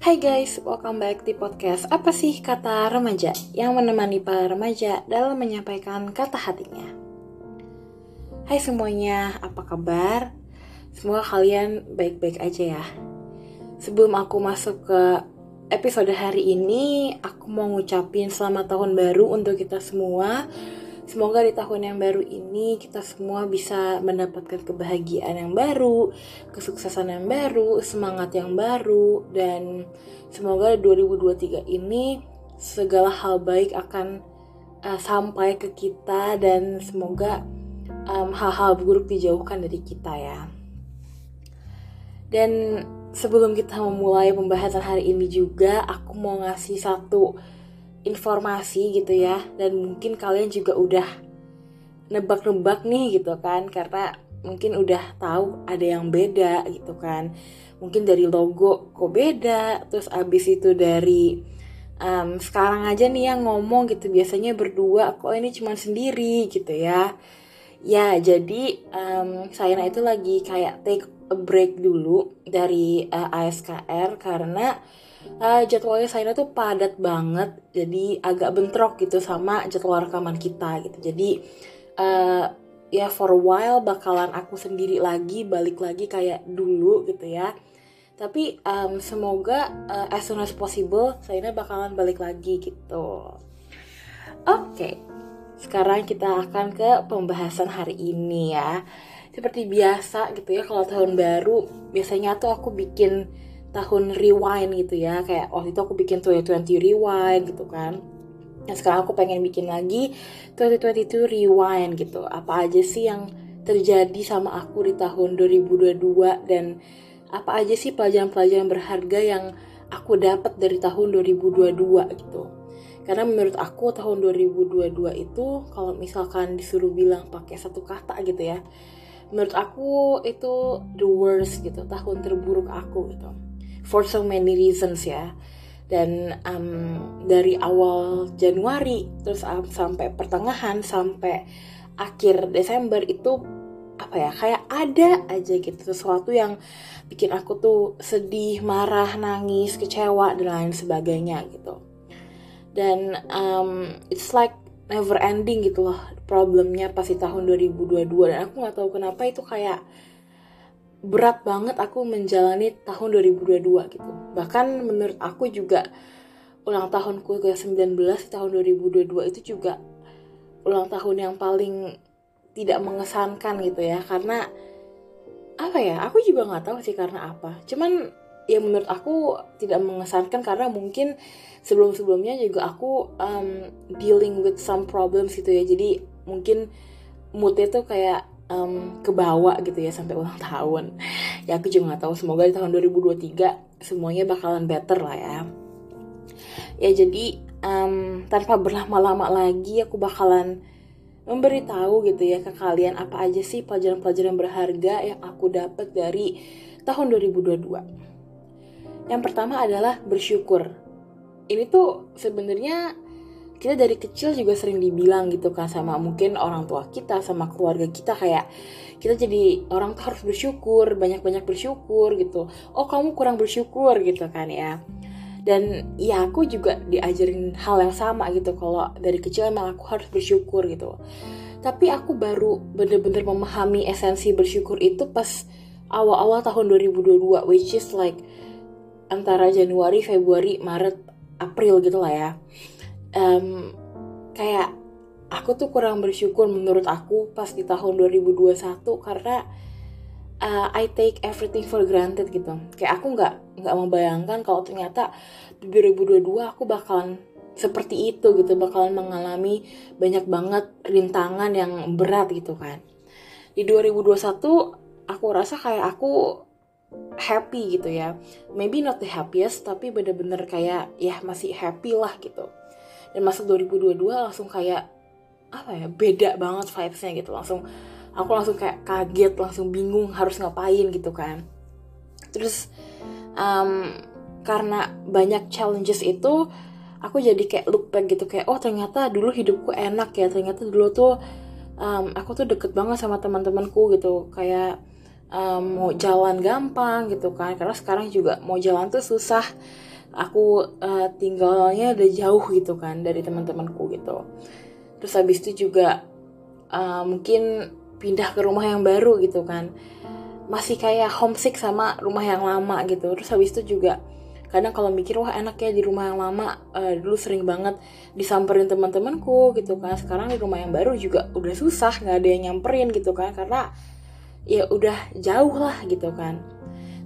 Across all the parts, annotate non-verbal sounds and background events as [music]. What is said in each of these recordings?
Hai guys, welcome back di podcast Apa sih kata remaja yang menemani para remaja dalam menyampaikan kata hatinya. Hai semuanya, apa kabar? Semoga kalian baik-baik aja ya. Sebelum aku masuk ke episode hari ini, aku mau ngucapin selamat tahun baru untuk kita semua. Semoga di tahun yang baru ini kita semua bisa mendapatkan kebahagiaan yang baru, kesuksesan yang baru, semangat yang baru, dan semoga 2023 ini segala hal baik akan uh, sampai ke kita dan semoga hal-hal um, buruk dijauhkan dari kita ya. Dan sebelum kita memulai pembahasan hari ini juga, aku mau ngasih satu informasi gitu ya. Dan mungkin kalian juga udah nebak-nebak nih gitu kan. Karena mungkin udah tahu ada yang beda gitu kan. Mungkin dari logo kok beda. Terus abis itu dari um, sekarang aja nih yang ngomong gitu. Biasanya berdua kok ini cuma sendiri? gitu ya. Ya jadi um, saya itu lagi kayak take a break dulu dari uh, ASKR karena uh, jadwalnya saya tuh padat banget jadi agak bentrok gitu sama jadwal rekaman kita gitu. Jadi uh, ya for a while bakalan aku sendiri lagi balik lagi kayak dulu gitu ya. Tapi um, semoga uh, as soon as possible saya bakalan balik lagi gitu. Oke okay. sekarang kita akan ke pembahasan hari ini ya. Seperti biasa gitu ya kalau tahun baru biasanya tuh aku bikin tahun rewind gitu ya. Kayak waktu itu aku bikin 2020 rewind gitu kan. Nah sekarang aku pengen bikin lagi 2022 rewind gitu. Apa aja sih yang terjadi sama aku di tahun 2022 dan apa aja sih pelajaran-pelajaran berharga yang aku dapat dari tahun 2022 gitu. Karena menurut aku tahun 2022 itu kalau misalkan disuruh bilang pakai satu kata gitu ya menurut aku itu the worst gitu tahun terburuk aku gitu for so many reasons ya dan um, dari awal Januari terus um, sampai pertengahan sampai akhir Desember itu apa ya kayak ada aja gitu sesuatu yang bikin aku tuh sedih, marah, nangis, kecewa dan lain sebagainya gitu. Dan um, it's like never ending gitu loh problemnya pasti tahun 2022 dan aku nggak tahu kenapa itu kayak berat banget aku menjalani tahun 2022 gitu. Bahkan menurut aku juga ulang tahunku ke 19 tahun 2022 itu juga ulang tahun yang paling tidak mengesankan gitu ya. Karena apa ya aku juga nggak tahu sih karena apa. Cuman ya menurut aku tidak mengesankan karena mungkin sebelum sebelumnya juga aku um, dealing with some problems gitu ya. Jadi mungkin moodnya tuh kayak um, ke bawah gitu ya sampai ulang tahun. Ya aku juga nggak tahu. Semoga di tahun 2023 semuanya bakalan better lah ya. Ya jadi um, tanpa berlama-lama lagi aku bakalan memberitahu gitu ya ke kalian apa aja sih pelajaran-pelajaran berharga yang aku dapat dari tahun 2022 yang pertama adalah bersyukur. Ini tuh sebenarnya kita dari kecil juga sering dibilang gitu kan sama mungkin orang tua kita sama keluarga kita kayak kita jadi orang tuh harus bersyukur banyak-banyak bersyukur gitu. Oh kamu kurang bersyukur gitu kan ya. Dan ya aku juga diajarin hal yang sama gitu kalau dari kecil emang aku harus bersyukur gitu. Tapi aku baru bener-bener memahami esensi bersyukur itu pas awal-awal tahun 2022 which is like antara Januari, Februari, Maret, April gitu lah ya um, kayak aku tuh kurang bersyukur menurut aku pas di tahun 2021 karena uh, I take everything for granted gitu. Kayak aku nggak nggak membayangkan kalau ternyata di 2022 aku bakalan seperti itu gitu bakalan mengalami banyak banget rintangan yang berat gitu kan. Di 2021 aku rasa kayak aku happy gitu ya. Maybe not the happiest tapi bener-bener kayak ya masih happy lah gitu dan masuk 2022 langsung kayak apa ya beda banget vibesnya gitu. Langsung aku langsung kayak kaget langsung bingung harus ngapain gitu kan. Terus um, karena banyak challenges itu aku jadi kayak look back gitu kayak oh ternyata dulu hidupku enak ya ternyata dulu tuh um, aku tuh deket banget sama teman-temanku gitu. Kayak um, mau jalan gampang gitu kan. Karena sekarang juga mau jalan tuh susah aku uh, tinggalnya udah jauh gitu kan dari teman-temanku gitu. Terus habis itu juga uh, mungkin pindah ke rumah yang baru gitu kan. Masih kayak homesick sama rumah yang lama gitu. Terus habis itu juga kadang kalau mikir wah enak ya di rumah yang lama. Uh, dulu sering banget disamperin teman-temanku gitu kan. Sekarang di rumah yang baru juga udah susah nggak ada yang nyamperin gitu kan. Karena ya udah jauh lah gitu kan.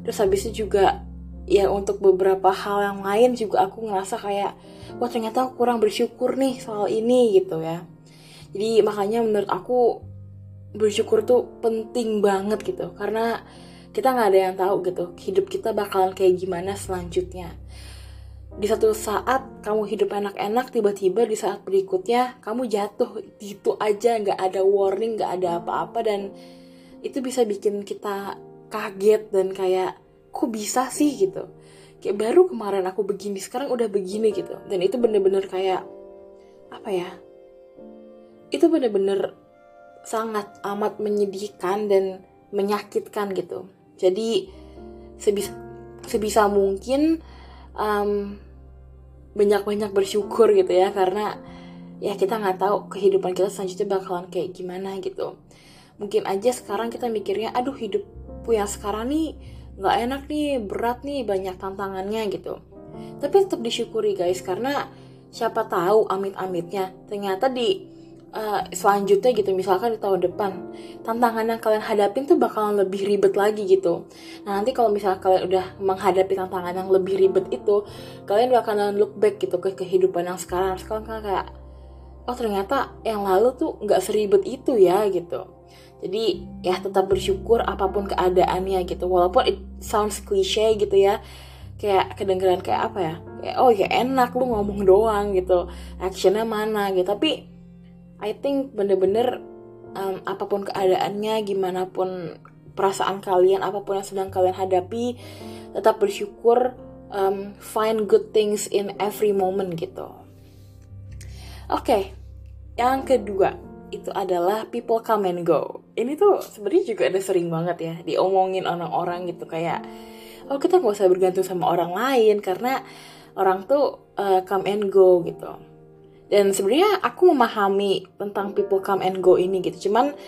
Terus habis itu juga ya untuk beberapa hal yang lain juga aku ngerasa kayak wah ternyata aku kurang bersyukur nih soal ini gitu ya. Jadi makanya menurut aku bersyukur tuh penting banget gitu. Karena kita nggak ada yang tahu gitu hidup kita bakalan kayak gimana selanjutnya. Di satu saat kamu hidup enak-enak tiba-tiba di saat berikutnya kamu jatuh itu aja nggak ada warning nggak ada apa-apa dan itu bisa bikin kita kaget dan kayak kok bisa sih gitu? Kayak baru kemarin aku begini sekarang udah begini gitu. Dan itu bener-bener kayak apa ya? Itu bener-bener sangat amat menyedihkan dan menyakitkan gitu. Jadi sebisa sebisa mungkin um, banyak-banyak bersyukur gitu ya karena ya kita nggak tahu kehidupan kita selanjutnya bakalan kayak gimana gitu. Mungkin aja sekarang kita mikirnya aduh hidupku yang sekarang nih nggak enak nih berat nih banyak tantangannya gitu. Tapi tetap disyukuri guys karena siapa tahu amit-amitnya ternyata di uh, selanjutnya gitu misalkan di tahun depan tantangan yang kalian hadapin tuh bakalan lebih ribet lagi gitu. Nah nanti kalau misalnya kalian udah menghadapi tantangan yang lebih ribet itu kalian bakalan look back gitu ke kehidupan yang sekarang. Sekarang kan kayak oh ternyata yang lalu tuh nggak seribet itu ya gitu jadi ya tetap bersyukur apa pun keadaannya gitu. Walaupun it sounds cliche gitu ya. Kayak kedengeran kayak apa ya? Kayak oh ya enak lu ngomong doang gitu. Actionnya mana gitu. Tapi I think bener-bener um, apa pun keadaannya, gimana pun perasaan kalian, apa pun yang sedang kalian hadapi, tetap bersyukur, um, find good things in every moment gitu. Oke, okay, yang kedua itu adalah people come and go. Ini tuh sebenarnya juga ada sering banget ya diomongin orang-orang gitu kayak, oh kita nggak usah bergantung sama orang lain karena orang tuh uh, come and go gitu. Dan sebenarnya aku memahami tentang people come and go ini gitu cuman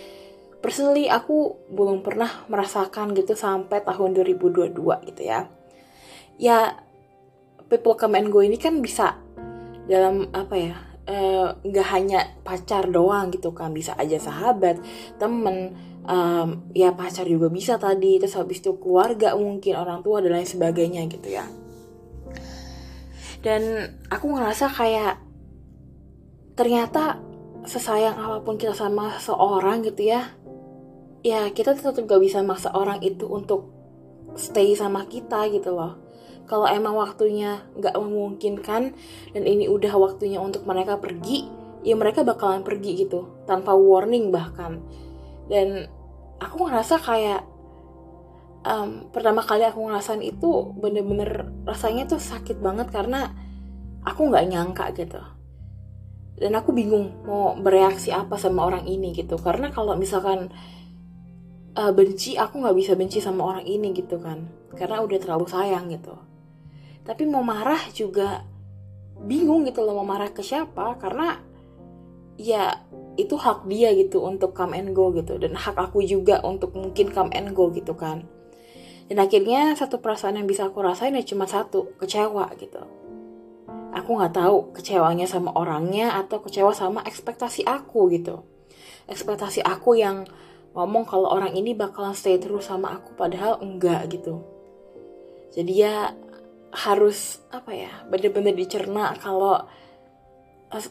personally aku belum pernah merasakan gitu sampai tahun 2022 gitu ya. Ya people come and go ini kan bisa dalam apa ya nggak uh, hanya pacar doang gitu kan bisa aja sahabat temen um, ya pacar juga bisa tadi terus habis itu keluarga mungkin orang tua dan lain sebagainya gitu ya. Dan aku ngerasa kayak ternyata sesayang apa pun kita sama seorang gitu ya ya kita tetap gak bisa maksa orang itu untuk stay sama kita gitu loh kalau emang waktunya gak memungkinkan dan ini udah waktunya untuk mereka pergi ya mereka bakalan pergi gitu tanpa warning bahkan. Dan aku ngerasa kayak um, pertama kali aku ngerasain itu bener-bener rasanya tuh sakit banget karena aku nggak nyangka gitu. Dan aku bingung mau bereaksi apa sama orang ini gitu. Karena kalau misalkan uh, benci aku nggak bisa benci sama orang ini gitu kan. Karena udah terlalu sayang gitu tapi mau marah juga bingung gitu loh mau marah ke siapa? Karena ya itu hak dia gitu untuk come and go gitu dan hak aku juga untuk mungkin come and go gitu kan. Dan akhirnya satu perasaan yang bisa aku rasain ya cuma satu kecewa gitu. Aku nggak tahu kecewanya sama orangnya atau kecewa sama ekspektasi aku gitu. Ekspektasi aku yang ngomong kalau orang ini bakalan stay terus sama aku padahal enggak gitu. Jadi ya harus apa ya bener-bener dicerna kalau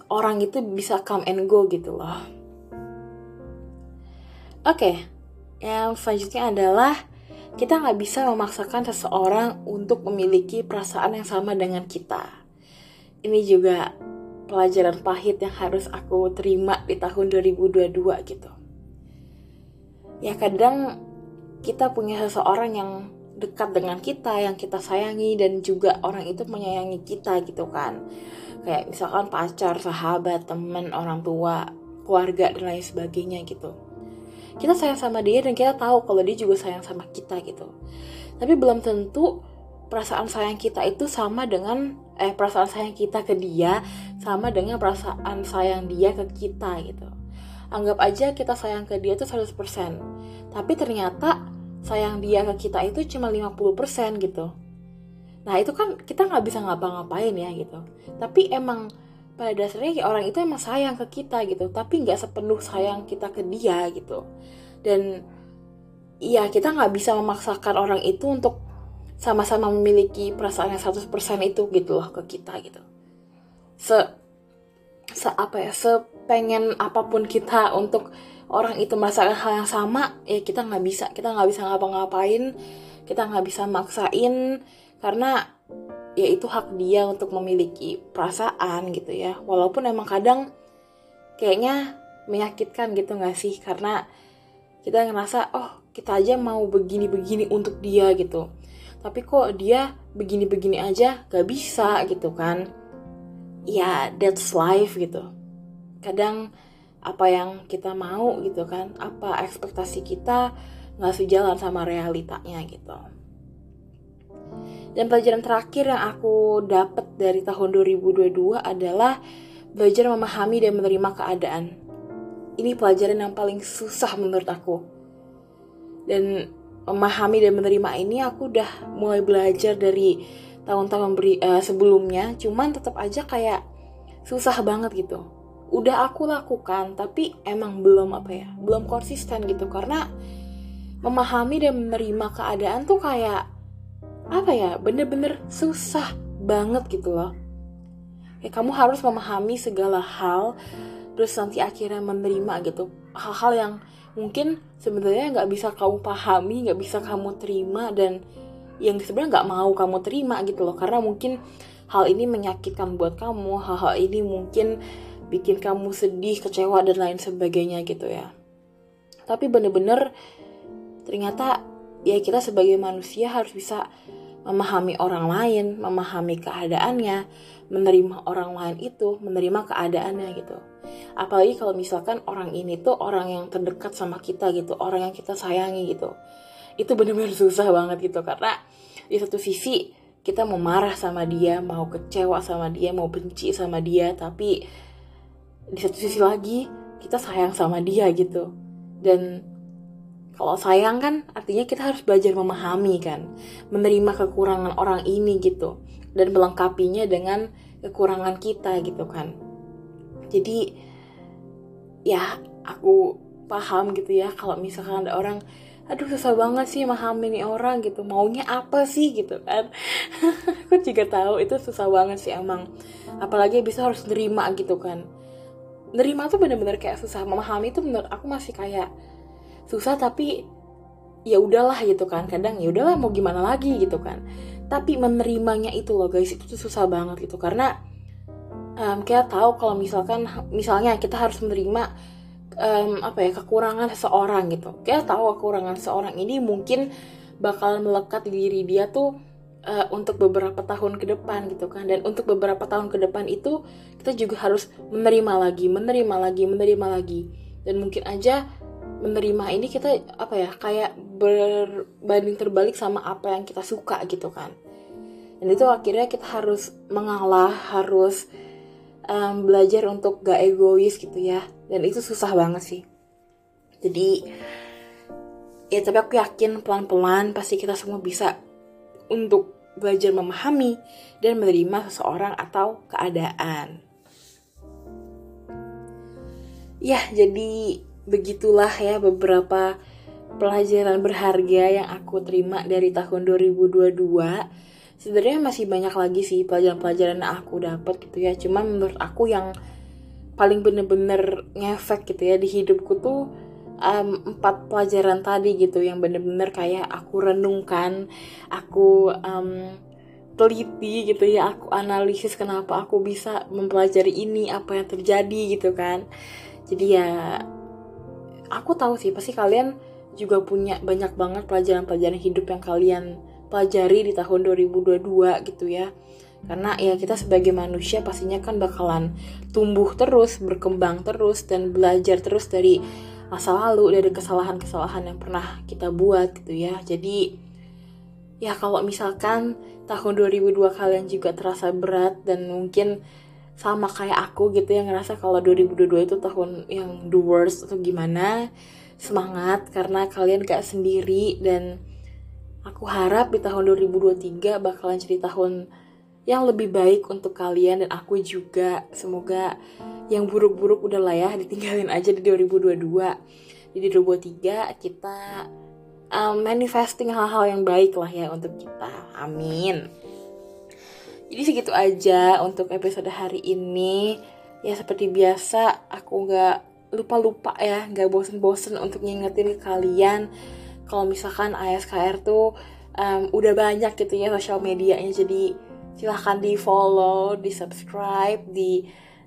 orang itu bisa come and go gitu loh oke okay. yang selanjutnya adalah kita nggak bisa memaksakan seseorang untuk memiliki perasaan yang sama dengan kita ini juga pelajaran pahit yang harus aku terima di tahun 2022 gitu. Ya kadang kita punya seseorang yang dekat dengan kita, yang kita sayangi dan juga orang itu menyayangi kita gitu kan. Kayak misalkan pacar, sahabat, teman, orang tua, keluarga dan lain sebagainya gitu. Kita sayang sama dia dan kita tahu kalau dia juga sayang sama kita gitu. Tapi belum tentu perasaan sayang kita itu sama dengan eh perasaan sayang kita ke dia sama dengan perasaan sayang dia ke kita gitu. Anggap aja kita sayang ke dia itu 100%. Tapi ternyata sayang dia ke kita itu cuma 50% gitu. Nah itu kan kita nggak bisa ngapa-ngapain ya gitu. Tapi emang pada dasarnya orang itu emang sayang ke kita gitu. Tapi nggak sepenuh sayang kita ke dia gitu. Dan ya kita nggak bisa memaksakan orang itu untuk sama-sama memiliki perasaan yang 100% itu gitu loh ke kita gitu. Se se apa ya, sepengen apa pun kita untuk orang itu merasakan hal yang sama, ya kita nggak bisa, kita nggak bisa ngapa-ngapain, kita nggak bisa maksain karena ya itu hak dia untuk memiliki perasaan gitu ya. Walaupun emang kadang kayaknya menyakitkan gitu nggak sih? Karena kita ngerasa oh kita aja mau begini-begini untuk dia gitu. Tapi kok dia begini-begini aja gak bisa gitu kan? Ya that's life gitu. Kadang apa yang kita mau gitu kan apa ekspektasi kita nggak sejalan sama realitanya gitu. Dan pelajaran terakhir yang aku dapat dari tahun 2022 adalah belajar memahami dan menerima keadaan. Ini pelajaran yang paling susah menurut aku. Dan memahami dan menerima ini aku udah mulai belajar dari tahun-tahun uh, sebelumnya. Cuman tetap aja kayak susah banget gitu udah aku lakukan tapi emang belum apa ya belum konsisten gitu. Karena memahami dan menerima keadaan tuh kayak apa ya bener-bener susah banget gitu loh. Ya kamu harus memahami segala hal terus nanti akhirnya menerima gitu. Hal-hal yang mungkin sebenarnya nggak bisa kamu pahami nggak bisa kamu terima dan yang sebenarnya nggak mau kamu terima gitu loh. Karena mungkin hal ini menyakitkan buat kamu hal-hal ini mungkin bikin kamu sedih kecewa dan lain sebagainya gitu ya tapi bener-bener ternyata ya kita sebagai manusia harus bisa memahami orang lain, memahami keadaannya, menerima orang lain itu, menerima keadaannya gitu. Apalagi kalau misalkan orang ini tuh orang yang terdekat sama kita gitu, orang yang kita sayangi gitu. Itu benar-benar susah banget gitu karena di satu sisi kita mau marah sama dia, mau kecewa sama dia, mau benci sama dia, tapi di satu sisi lagi kita sayang sama dia gitu. Dan kalau sayang kan artinya kita harus belajar memahami kan, menerima kekurangan orang ini gitu dan melengkapinya dengan kekurangan kita gitu kan. Jadi ya aku paham gitu ya kalau misalkan ada orang aduh susah banget sih memahami nih orang gitu. Maunya apa sih? gitu kan. [laughs] Aku juga tahu itu susah banget sih emang. Apalagi bisa harus nerima gitu kan nerima tuh bener-bener kayak susah. Memahami itu menurut aku masih kayak susah tapi ya udahlah gitu kan. Kadang ya udahlah mau gimana lagi gitu kan. Tapi menerimanya itu loh guys itu tuh susah banget gitu. Karena um, kita tahu kalau misalkan misalnya kita harus menerima um, apa ya kekurangan seseorang gitu. Kita tahu kekurangan seseorang ini mungkin bakalan melekat di diri dia tuh uh, untuk beberapa tahun ke depan gitu kan. Dan untuk beberapa tahun ke depan itu kita juga harus menerima lagi menerima lagi menerima lagi. Dan mungkin aja menerima ini kita apa ya kayak berbanding terbalik sama apa yang kita suka gitu kan. Dan itu akhirnya kita harus mengalah harus um, belajar untuk gak egois gitu ya. Dan itu susah banget sih. Jadi ya tapi aku yakin pelan-pelan pasti kita semua bisa untuk belajar memahami dan menerima seseorang atau keadaan. Ya jadi begitulah ya beberapa pelajaran berharga yang aku terima dari tahun 2022 sebenarnya masih banyak lagi sih pelajaran-pelajaran yang aku dapat gitu ya. Cuman menurut aku yang paling bener-bener ngefek gitu ya di hidupku tuh um, empat pelajaran tadi gitu yang bener-bener kayak aku renungkan aku um, teliti gitu ya aku analisis kenapa aku bisa mempelajari ini apa yang terjadi gitu kan. Jadi ya aku tahu sih pasti kalian juga punya banyak banget pelajaran-pelajaran hidup yang kalian pelajari di tahun 2022 gitu ya. Karena ya kita sebagai manusia pastinya kan bakalan tumbuh terus, berkembang terus dan belajar terus dari masa lalu dari kesalahan-kesalahan yang pernah kita buat gitu ya. Jadi ya kalau misalkan tahun 2002 kalian juga terasa berat dan mungkin sama kayak aku gitu yang ngerasa kalau 2022 itu tahun yang the worst atau gimana semangat karena kalian gak sendiri dan aku harap di tahun 2023 bakalan jadi tahun yang lebih baik untuk kalian dan aku juga. Semoga yang buruk-buruk udah lah ya ditinggalin aja di 2022 di 2023 kita um, manifesting hal-hal yang baik lah ya untuk kita. Amin. Jadi segitu aja untuk episode hari ini. Ya seperti biasa aku nggak lupa-lupa ya nggak bosen-bosen untuk ngingetin kalian kalau misalkan ASKR tuh um, udah banyak gitu ya sosial medianya. Jadi silahkan di follow di subscribe di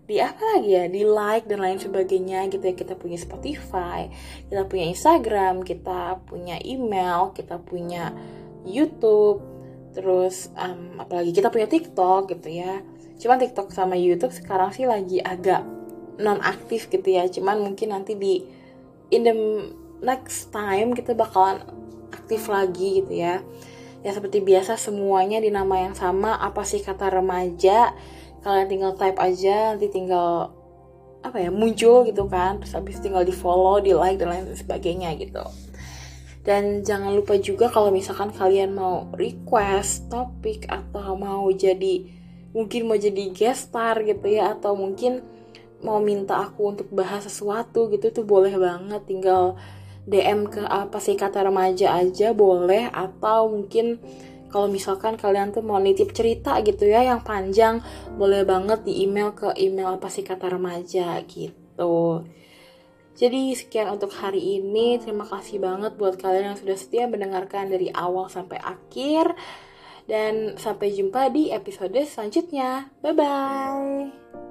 di apa lagi ya? Di like dan lain sebagainya gitu ya. Kita punya Spotify kita punya Instagram kita punya email kita punya YouTube terus um, apalagi kita punya TikTok gitu ya. Cuman TikTok sama YouTube sekarang sih lagi agak non aktif gitu ya. Cuman mungkin nanti di in the next time kita bakalan aktif lagi gitu ya ya seperti biasa semuanya di nama yang sama. Apa sih kata remaja? Kalian tinggal type aja nanti tinggal apa ya muncul gitu kan. Terus habis tinggal di follow di like dan lain sebagainya gitu. Dan jangan lupa juga kalau misalkan kalian mau request topik atau mau jadi mungkin mau jadi guest star gitu ya atau mungkin mau minta aku untuk bahas sesuatu gitu tuh boleh banget. Tinggal DM ke apa sih kata remaja aja boleh atau mungkin kalau misalkan kalian tuh mau nitip cerita gitu ya yang panjang boleh banget di email ke email apa sih kata remaja gitu. Jadi sekian untuk hari ini. Terima kasih banget buat kalian yang sudah setia mendengarkan dari awal sampai akhir. Dan sampai jumpa di episode selanjutnya. Bye bye